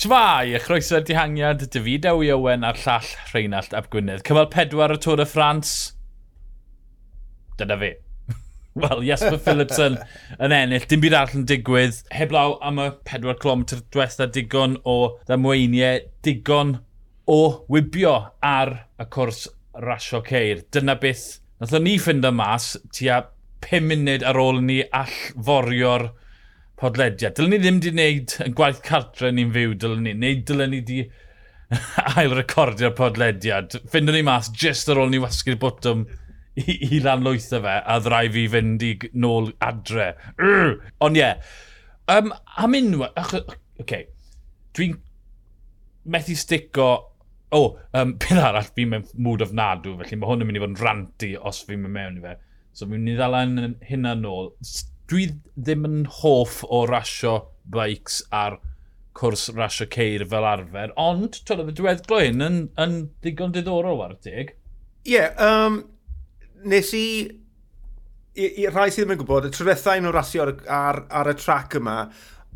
Shmai, y chroeso'r dihangiad, David Ewi Owen a'r llall Rheinald Ap Gwynedd. Cymal pedwar y Tôr y Ffrans. Dyna fi. Wel, Jesper Philipson yn ennill, dim byd arall yn digwydd. Heblaw am y 4 km diwetha digon o ddamweiniau, digon o wybio ar y cwrs rasio ceir. Dyna beth nath ni ffind y mas tua 5 munud ar ôl ni all forio'r podlediad. Dylen ni ddim wedi wneud yn gwaith cartre ni'n fyw, dylen ni. Neu dylen ni wedi ail recordio'r podlediad. Fyndwn ni mas just ar ôl ni wasgu'r bwtwm i, i lanlwytho fe, a ddrai fi fynd i nôl adre. Urr! Ond ie, yeah. um, am unwaith, oce, okay. dwi'n methu stico o, oh, um, beth arall fi mewn mood of nadw, felly mae hwn yn mynd i fod yn ranty os fi'n mynd mewn i fe. So fi'n mynd i ddala yn hynna nôl dwi ddim yn hoff o rasio bikes ar cwrs rasio ceir fel arfer, ond twyd oedd y diweddglo hyn yn, yn ddigon diddorol ar y teg. Ie, yeah, um, nes i, i, i rhai sydd ddim yn gwybod, y trwethau nhw rasio ar, ar, ar y trac yma,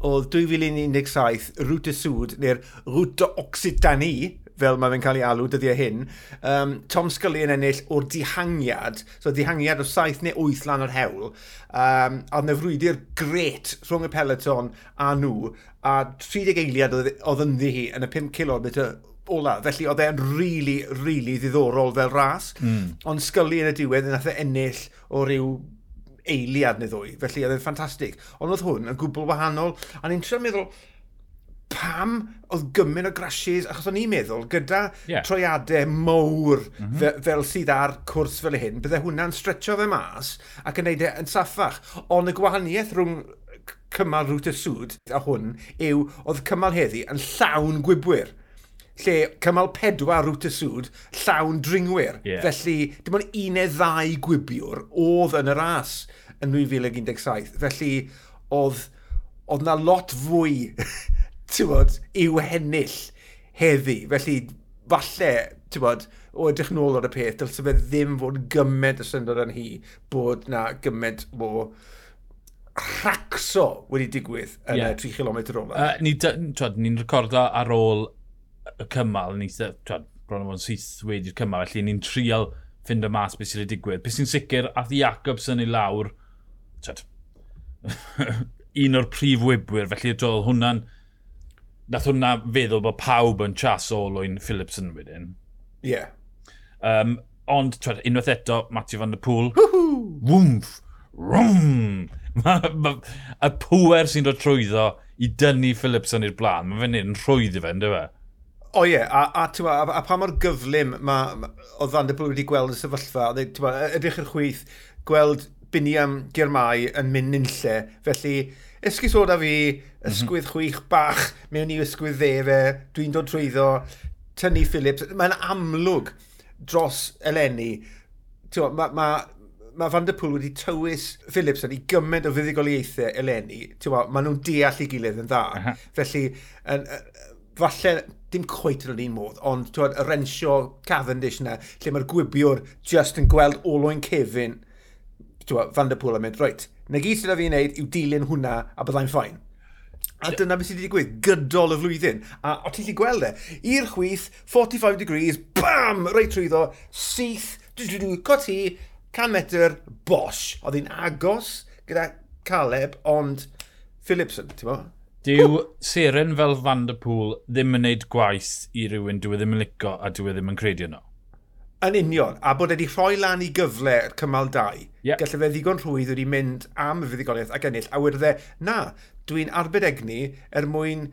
oedd 2017 Rwt y Sŵd, neu'r Rwt o Occitanie, fel mae fe'n cael ei alw dyddiau e hyn. Um, Tom Scully yn ennill o'r dihangiad, so dihangiad o 7 neu 8 lan o'r hewl, um, a nefrwydi'r gret rhwng y peleton a nhw, a 30 eiliad oedd ynddi hi yn y 5 km ola. Felly oedd e'n rili, really, rili really ddiddorol fel ras. Mm. Ond Scully yn y diwedd yn e ennill o ryw eiliad neu ddwy. Felly oedd e'n ffantastig. Ond oedd hwn yn gwbl wahanol. A ni'n trio meddwl, pam oedd gymaint o grashes, achos o'n i'n meddwl, gyda yeah. troiadau mowr mm -hmm. fe, fel sydd ar cwrs fel hyn, bydde hwnna'n stretcho fe mas ac yn neud e yn saffach. Ond y gwahaniaeth rhwng cymal rwt y sŵd a hwn yw oedd cymal heddi yn llawn gwybwyr lle cymal pedwar rwt y sŵd llawn dringwyr. Yeah. Felly, dim ond un neu ddau gwibiwr oedd yn y ras yn 2017. Felly, oedd, oedd na lot fwy bod, i'w hennill heddi. Felly, falle, ti'n bod, o edrych nôl ar y peth, dylse fe ddim fod gymaint y syndod yn hi bod na gymaint o rhacso wedi digwydd yn yeah. y 3 km ola. Uh, Ni'n ni recordo ar ôl y cymal, ni twad, bron o'n syth wedi'r cymal, felly ni'n trial ffind y mas beth sy'n ei digwydd. Beth sy'n sicr, ath Jacobson i lawr, twad, un o'r prif wybwyr, felly dod hwnna'n nath hwnna feddwl bod pawb yn chas o lwy'n Phillipson wedyn. Ie. Yeah. Um, ond, twed, unwaith eto, Matthew van der Pŵl, Wwmf! rwm! y pŵer sy'n dod trwyddo i dynnu Phillipson i'r blaen, mae fe'n un rhwydd i fe, ynddo fe? O ie, a, a, a, a pa mor gyflym mae oedd Van der Pŵl wedi gweld y sefyllfa, e, ydych yr chwith, gweld Biniam Germai yn mynd nynlle, felly Esgus o da fi, mhm. ysgwydd chwych bach, mewn i ysgwydd ddefe, dwi'n dod trwyddo, tynnu Phillips. Mae'n amlwg dros eleni. Mae ma, ma, ma Van der Pŵl wedi tywys Phillips yn ei gymaint o fuddigoliaethau eleni. Mae nhw'n deall i gilydd yn dda. Uh -huh. Felly, yn, falle dim cweit yn yr un modd, ond twod, y rensio Cavendish yna, lle mae'r gwibiwr just yn gweld olwyn Kevin twa, Van der Pŵl yn mynd, reit, na gyd sydd fi wneud yw dilyn hwnna a byddai'n ffain. A dyna beth sydd wedi digwydd gydol y flwyddyn. A o ti'n lli gweld e, i'r chwyth, 45 degrees, bam, reit trwyddo, syth, cot hi, 100 metr, bosh. Oedd hi'n agos gyda Caleb, ond Philipson, ti'n mo? Dyw seren fel Van der Pŵl ddim yn gwneud gwaith i rywun dwi ddim yn licio a dwi ddim yn credu yno. Yn union, a bod wedi rhoi lan i gyfle cymal 2, yep. gallai fe ddigon rhwydd wedi mynd am y fuddigoliaeth ac ennill, a wedi dde, na, dwi'n arbed egni er mwyn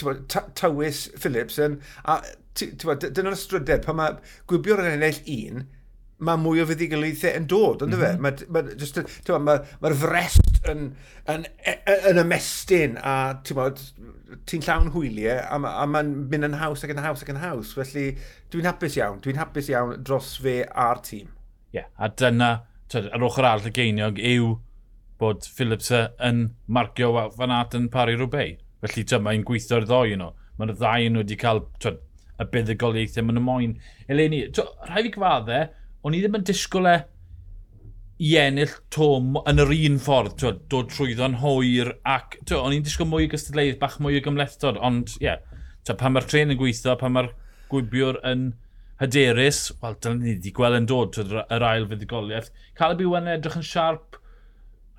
tywys Phillips yn, a dyna'r ystrydeb, pan mae gwybio'r ennill un, mae mwy o fuddigoliaethau yn dod, ynddo mm -hmm. fe? Mae'r mhm. ma, ma, ma, frest yn, yn, yn, yn ymestyn a ti'n llawn hwyliau a, a mae'n mynd yn haws ac yn haws ac yn haws. Felly dwi'n hapus iawn, dwi'n hapus iawn dros fe a'r tîm. Ie, yeah, a dyna, twyd, ar ochr arall y geiniog yw bod Phillips yn marcio fan at yn pari rhywbeth. Felly mae'n gweithio'r ddoi nhw. Mae'r ddau nhw wedi cael twyd, y buddugoliaethau maen nhw moyn. Eleni, rhaid fi gyfaddau, o'n i ddim yn disgwyl e i ennill tom yn yr un ffordd, twa, dod trwyddo'n hwyr, ac twa, o'n i'n disgwyl mwy o gystadleudd, bach mwy o gymlethdod, ond ie, yeah, twa, pan mae'r tren yn gweithio, pan mae'r gwybiwr yn hyderus, wel, dyna ni wedi gweld yn dod yr ail fuddigoliaeth. y byw yn edrych yn siarp,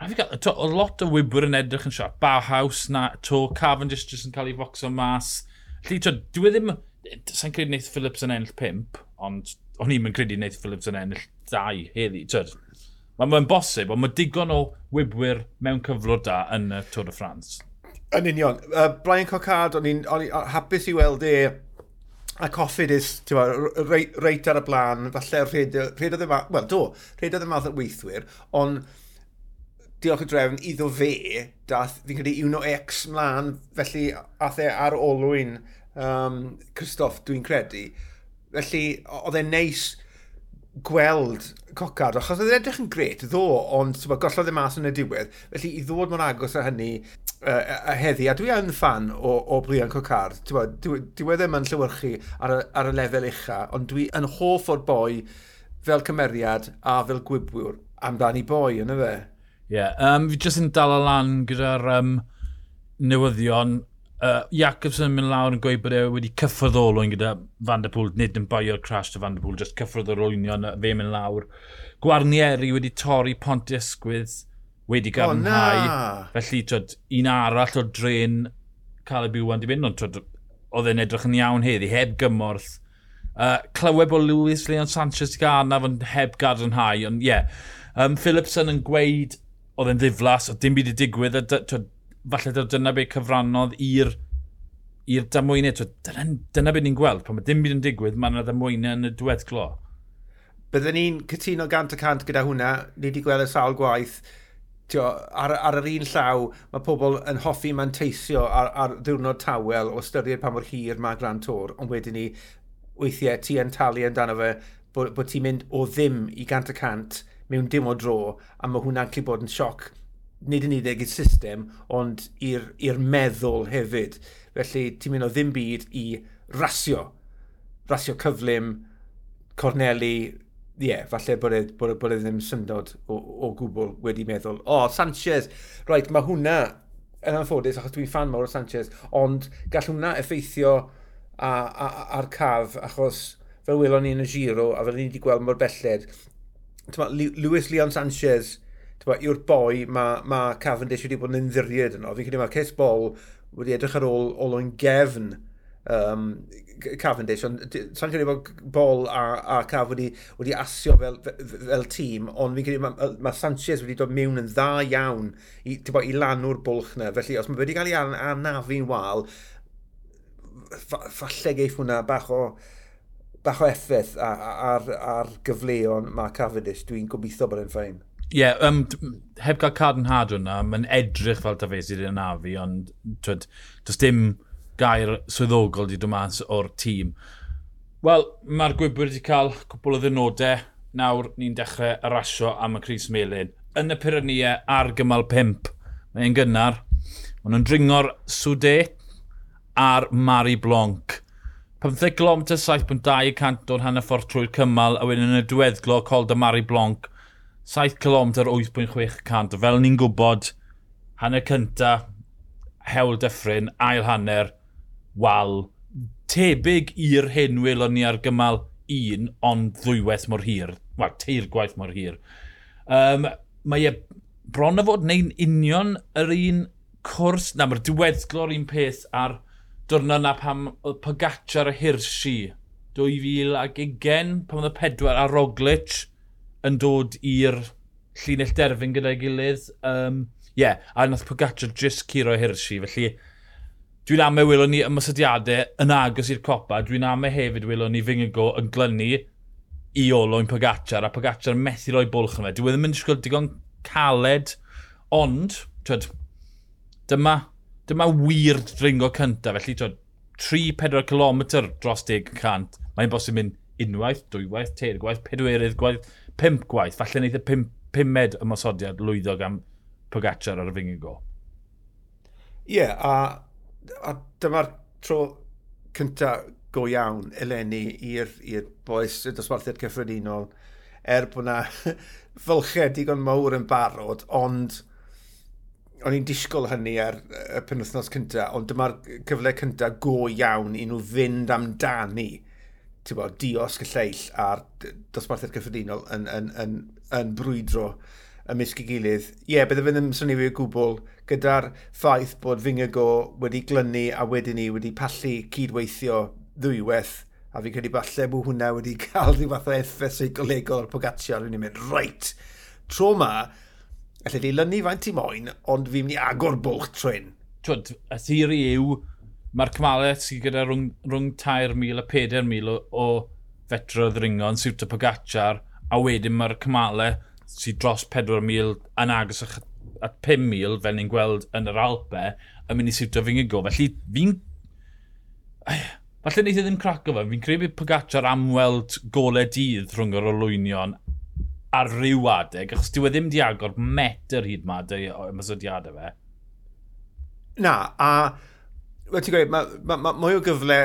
A fi gael, o lot o wybwyr yn edrych yn siarp, Bauhaus na, to, Cavendish jyst yn cael ei focso mas. Lly, to, dwi e ddim, sa'n credu wneud Phillips yn ennill 5, ond o'n i'n credu wneud Phillips yn ennill dau heddi. Mae'n ma bosib, ond mae digon o wybwyr mewn cyflwr da yn y Tour de France. Yn union. Uh, Brian Cocard, o'n i'n hapus i weld e a coffidus, reit, reit ar y blaen, falle rhaid, oedd y wel do, rhaid oedd y math o weithwyr, ond diolch y drefn iddo fe, dath, fi'n credu, Uno X mlaen, felly ath e ar olwyn um, Christoph, dwi'n credu. Felly, oedd e'n neis gweld cocard, achos oedd e'n edrych yn gret, ddo, ond gollodd e mas yn y diwedd. Felly, i ddod mor agos â hynny uh, a heddi, a dwi yn fan o, o Brian Cocard, dwi diwedd e ddim yn llywyrchu ar, y, ar y lefel ucha, ond dwi yn hoff o'r boi fel cymeriad a fel gwybwyr amdani boi, yna fe. Ie, yeah, um, fi jyst yn dal lan gyda'r um, newyddion Uh, Jacobson yn mynd lawr yn gweud bod e wedi cyffrodd cyffroddolwyn gyda Van der Pŵl, nid yn boio'r crash to Van der Pŵl, jyst cyffroddolwynion fe mynd lawr. Gwarnieri wedi torri Ponti Ysgwydd, wedi garnhau. Oh, felly, twyd, un arall o dren cael ei byw yn di fynd, ond twyd, oedd e'n edrych yn iawn heddi, heb gymorth. Uh, clywed bod Lewis Leon Sanchez wedi gael arnaf, ond heb garnhau, ond ie. Yeah. Um, Philipson yn gweud, oedd e'n ddiflas, oedd dim byd i digwydd, a twyd, falle dyna beth cyfrannodd i'r i'r damwynau. Dyna, dyna beth ni'n gweld, pan mae dim byd yn digwydd, mae yna damwynau yn y diweddglo. Byddwn ni'n cytuno gant y cant gyda hwnna, ni wedi gweld y sawl gwaith, Tio, ar, ar yr un llaw, mae pobl yn hoffi manteisio ar, ar ddiwrnod tawel o styried pa mor hir mae Gran Tor, ond wedyn ni weithiau ti yn talu amdano fe bod, bod ti'n mynd o ddim i gant y cant mewn dim o dro, a mae hwnna'n clu bod yn sioc nid yn unig i'r system, ond i'r meddwl hefyd. Felly, ti'n mynd o ddim byd i rasio. Rasio cyflym, Corneli, ie, yeah, falle bod e, bod, e, bod e ddim syndod o, o gwbl wedi meddwl, o, oh, Sanchez, rhaid, mae hwnna yn anffodus, achos dwi'n fan mawr o Sanchez, ond gall hwnna effeithio ar caf, achos fel welon ni yn y giro, a fel ni wedi gweld mor belled, Lewis Leon Sanchez, yw'r boi mae ma Cavendish wedi bod yn ddiried yno. Fi'n credu mae Cys Ball wedi edrych ar ôl, ôl o'n gefn um, Cavendish, ond sa'n credu bod Ball a, a Caf wedi, wedi asio fel, fel, fel tîm, ond fi'n credu mae ma Sanchez wedi dod mewn yn dda iawn i, bo, i lanw'r bwlch na. Felly, os mae wedi cael ei anafu'n wal, falle geif hwnna bach o bach o effaith ar, ar, ar gyfleon mae Cavendish. Dwi'n gobeithio bod yn ffein. Ie, yeah, um, heb cael card yn had hwnna, mae'n edrych fel Tafesi wedi'i anafu, ond twyd, does dim gair swyddogol di dod mas o'r tîm. Wel, mae'r gwybwyr wedi cael cwbl o ddynodau. Nawr, ni'n dechrau arasio am y Cris Melin. Yn y Pyrrhenia ar gymal 5. Mae'n gynnar. Maen nhw'n dringo'r Soudet a'r Mari Blanc. 15 km 7.2 cant o'r hanner ffordd trwy'r cymal a wedyn yn y diweddglo col dy Mari Blanc 7 km 8.6%. Fel ni'n gwybod, hanner cynta, hewl dyffryn, ail hanner, wal. Tebyg i'r hyn welon ni ar gymal un, ond ddwywaith mor hir. Wel, teir gwaith mor hir. Um, mae e bron o fod neu'n union yr un cwrs, na mae'r diweddglo'r un peth ar diwrnod na pam Pogacar a Hirsi 2020 pan oedd y pedwar a Roglic yn dod i'r llinell derfyn gyda'i gilydd. Um, yeah, a nath Pogacar jyst curo Hirschi, felly dwi'n am e welon ni ymysodiadau yn agos i'r copa, dwi'n am e hefyd welon ni fyngygo yn glynu i olwyn Pogacar, a Pogacar methu roi bwlch yn fe. Dwi ddim yn disgwyl digon caled, ond, twyd, dyma, dyma wir dringo cyntaf, felly twyd, 3-4 km dros 10 cant, mae'n bosib mynd unwaith, dwywaith, teirgwaith, pedwerydd gwaith, pimp gwaith, falle wneud y pimp, pimed ymosodiad lwyddo gan Pogacar ar y fingigo. Ie, yeah, a, a dyma'r tro cynta go iawn eleni i'r boes y dosbarthiad cyffredinol er bod yna fylchau digon mawr yn barod, ond o'n i'n disgwyl hynny ar y penwthnos cyntaf, ond dyma'r cyfle cyntaf go iawn i nhw fynd amdani bod, diosg y lleill a'r dosbarthiad cyffredinol yn, yn, yn, yn brwydro ymysg i gilydd. Ie, yeah, bydde fe yn syni fi o gwbl gyda'r ffaith bod Fingago wedi glynu a wedyn ni wedi pallu cydweithio ddwywaith a fi'n credu falle bod hwnna wedi cael rhyw fath o effaith seicolegol o'r Pogacar yn mynd, reit, tro ma, allai di lynu faint i moyn, ond fi'n mynd i agor bwch trwyn. Twyd, y theori yw, mae'r cymalau sydd gyda rhwng, rhwng 3,000 a 4,000 o, o fetrodd yn siwt o Pogacar, a wedyn mae'r cymalau sydd dros 4,000 yn agos at 5,000 fel ni'n gweld yn yr Alpe yn mynd i siwt o fi'n gygo. Felly fi'n... Falle wneud i e ddim craco fe. Fi'n credu bod Pogacar am weld golau dydd rhwng yr olwynion ar ryw adeg, achos dyw e ddim di agor metr hyd ma dy ymysodiadau fe. Na, a Wel, ti'n gweud, mae ma, ma, mwy o gyfle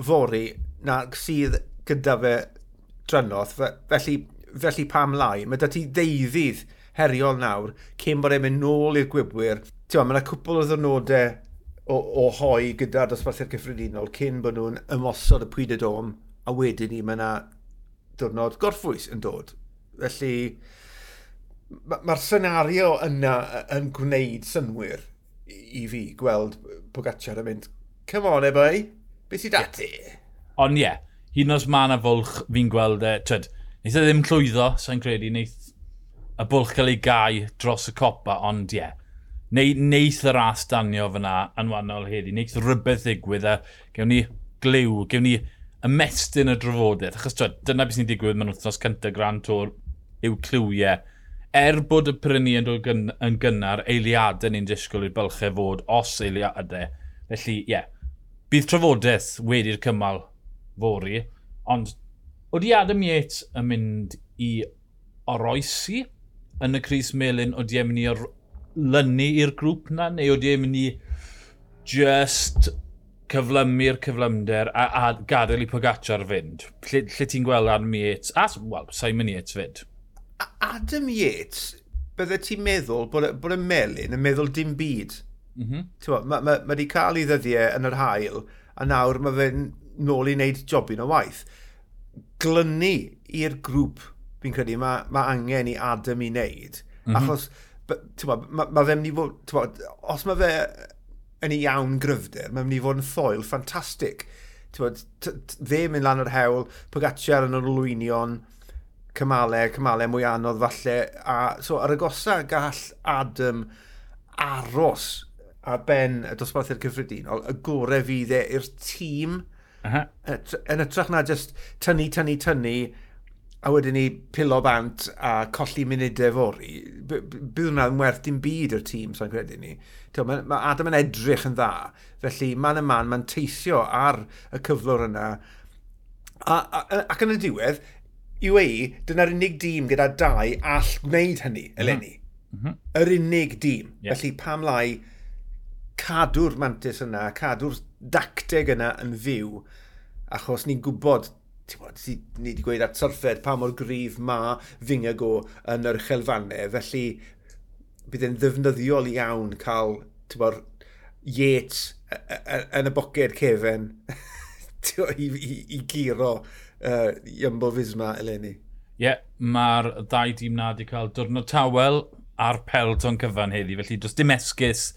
fori na sydd gyda fe drynodd, felly, felly pam lai. Mae da ti ddeuddydd heriol nawr cyn bod e'n mynd nôl i'r gwybwyr. Ti'n mae yna cwpl o ddynodau o, o hoi gyda'r dosbarthiad cyffredinol cyn bod nhw'n ymosod y pwyd y dom a wedyn ni mae yna diwrnod gorffwys yn dod. Felly mae'r ma senario yna yn gwneud synwyr i fi gweld Pogacar yn mynd, come on eh, e bai, beth sydd dati? Ond ie, yeah, hyn os mae yna fwlch fi'n gweld eh, e, twyd, neith e ddim llwyddo, sa'n credu, neith y bwlch cael ei gau dros y copa, ond ie. Yeah. Neu, neith y ras danio fyna yn wannol heddi, neith rhywbeth ddigwydd a gewn ni glyw, gewn ni ymestyn y drafodaeth. Achos twyd, dyna beth sy'n digwydd mewn wythnos cyntaf gran tŵr yw clywiau er bod y prynu yn dod gyn, yn gynnar, eiliadau ni'n disgwyl i'r bylchau fod, os eiliadau. Felly, ie, yeah. bydd trafodaeth wedi'r cymal fori, ond oeddi Adam Yates yn mynd i oroesi yn y Cris Melin, oeddi e'n mynd i lynu i'r grŵp na, neu oeddi e'n mynd i just cyflymu'r cyflymder a, a gadael i Pogacar fynd. Lle, lle ti'n gweld Adam Yates, a, wel, Simon Yates fynd? Adam Yates, bydde ti'n meddwl bod, bod y melun yn meddwl dim byd. Mm -hmm. Mae ma, ma, ma di cael ei ddyddiau yn yr hael, a nawr mae fe'n nôl i wneud jobyn o waith. Glynu i'r grŵp, fi'n credu, mae ma angen i Adam i wneud. Mm -hmm. Achos, ma, ma, ma fe'n mynd i fod... Ma, os mae fe yn ei iawn gryfder, mae'n mynd i fod yn thoel ffantastig. Fe mynd lan yr hewl, Pogacar yn yr olwynion, cymalau, cymalau mwy anodd falle. A, so, ar y gosa gall Adam aros a ben y dosbarthu'r cyffredinol, y gorau fydd e i'r tîm. Uh -huh. Yn ytrach na just tynnu, tynnu, tynnu, a wedyn ni pilo bant a colli munudau fori, bydd hwnna'n werth dim byd i'r tîm, sa'n credu ni. Mae ma Adam yn edrych yn dda, felly man y man, mae'n teithio ar y cyflwr yna. A, a, ac yn y diwedd, UAE, dyna'r unig dîm gyda dau all gwneud hynny, mhm. eleni. Mm -hmm. Yr unig dîm. Yeah. Felly pam lai cadw'r mantis yna, cadw'r dacteg yna yn fyw, achos ni'n gwybod bod, ni wedi gweud at syrffed pa mor gryf ma Fingago yn yr chelfannau, felly bydd e'n ddefnyddiol iawn cael bod, Yates yn y boced cefen adaptio i, i, i giro uh, Jumbo Fisma eleni. Ie, yeah, mae'r ddau dîm na wedi cael diwrnod tawel a'r pelton cyfan heddi, felly dros dim esgus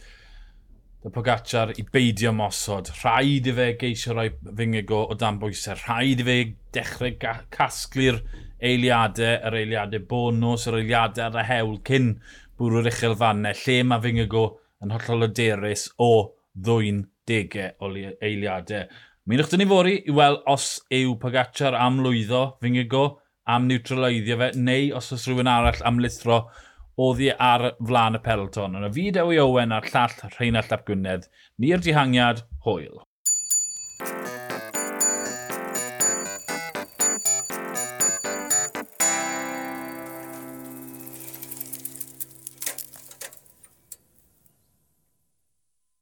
y Pogacar i beidio mosod. Rhaid i fe geisio rhoi fyngego o dan bwysau. Rhaid i fe dechrau casglu'r eiliadau, yr eiliadau bonus, yr eiliadau ar y hewl cyn bwrw'r uchel uchelfannau, lle mae fyngego yn hollol aderus o ddwy'n degau o eiliadau. Mynwch dyn ni fori i weld os yw Pogacar am lwyddo, Fingigo, am neutraloiddio fe, neu os oes rhywun arall am lithro oddi ar flaen y peloton. Yna fi Dewi Owen a'r llall Rheinald Ap Gwynedd. Ni'r dihangiad, hwyl.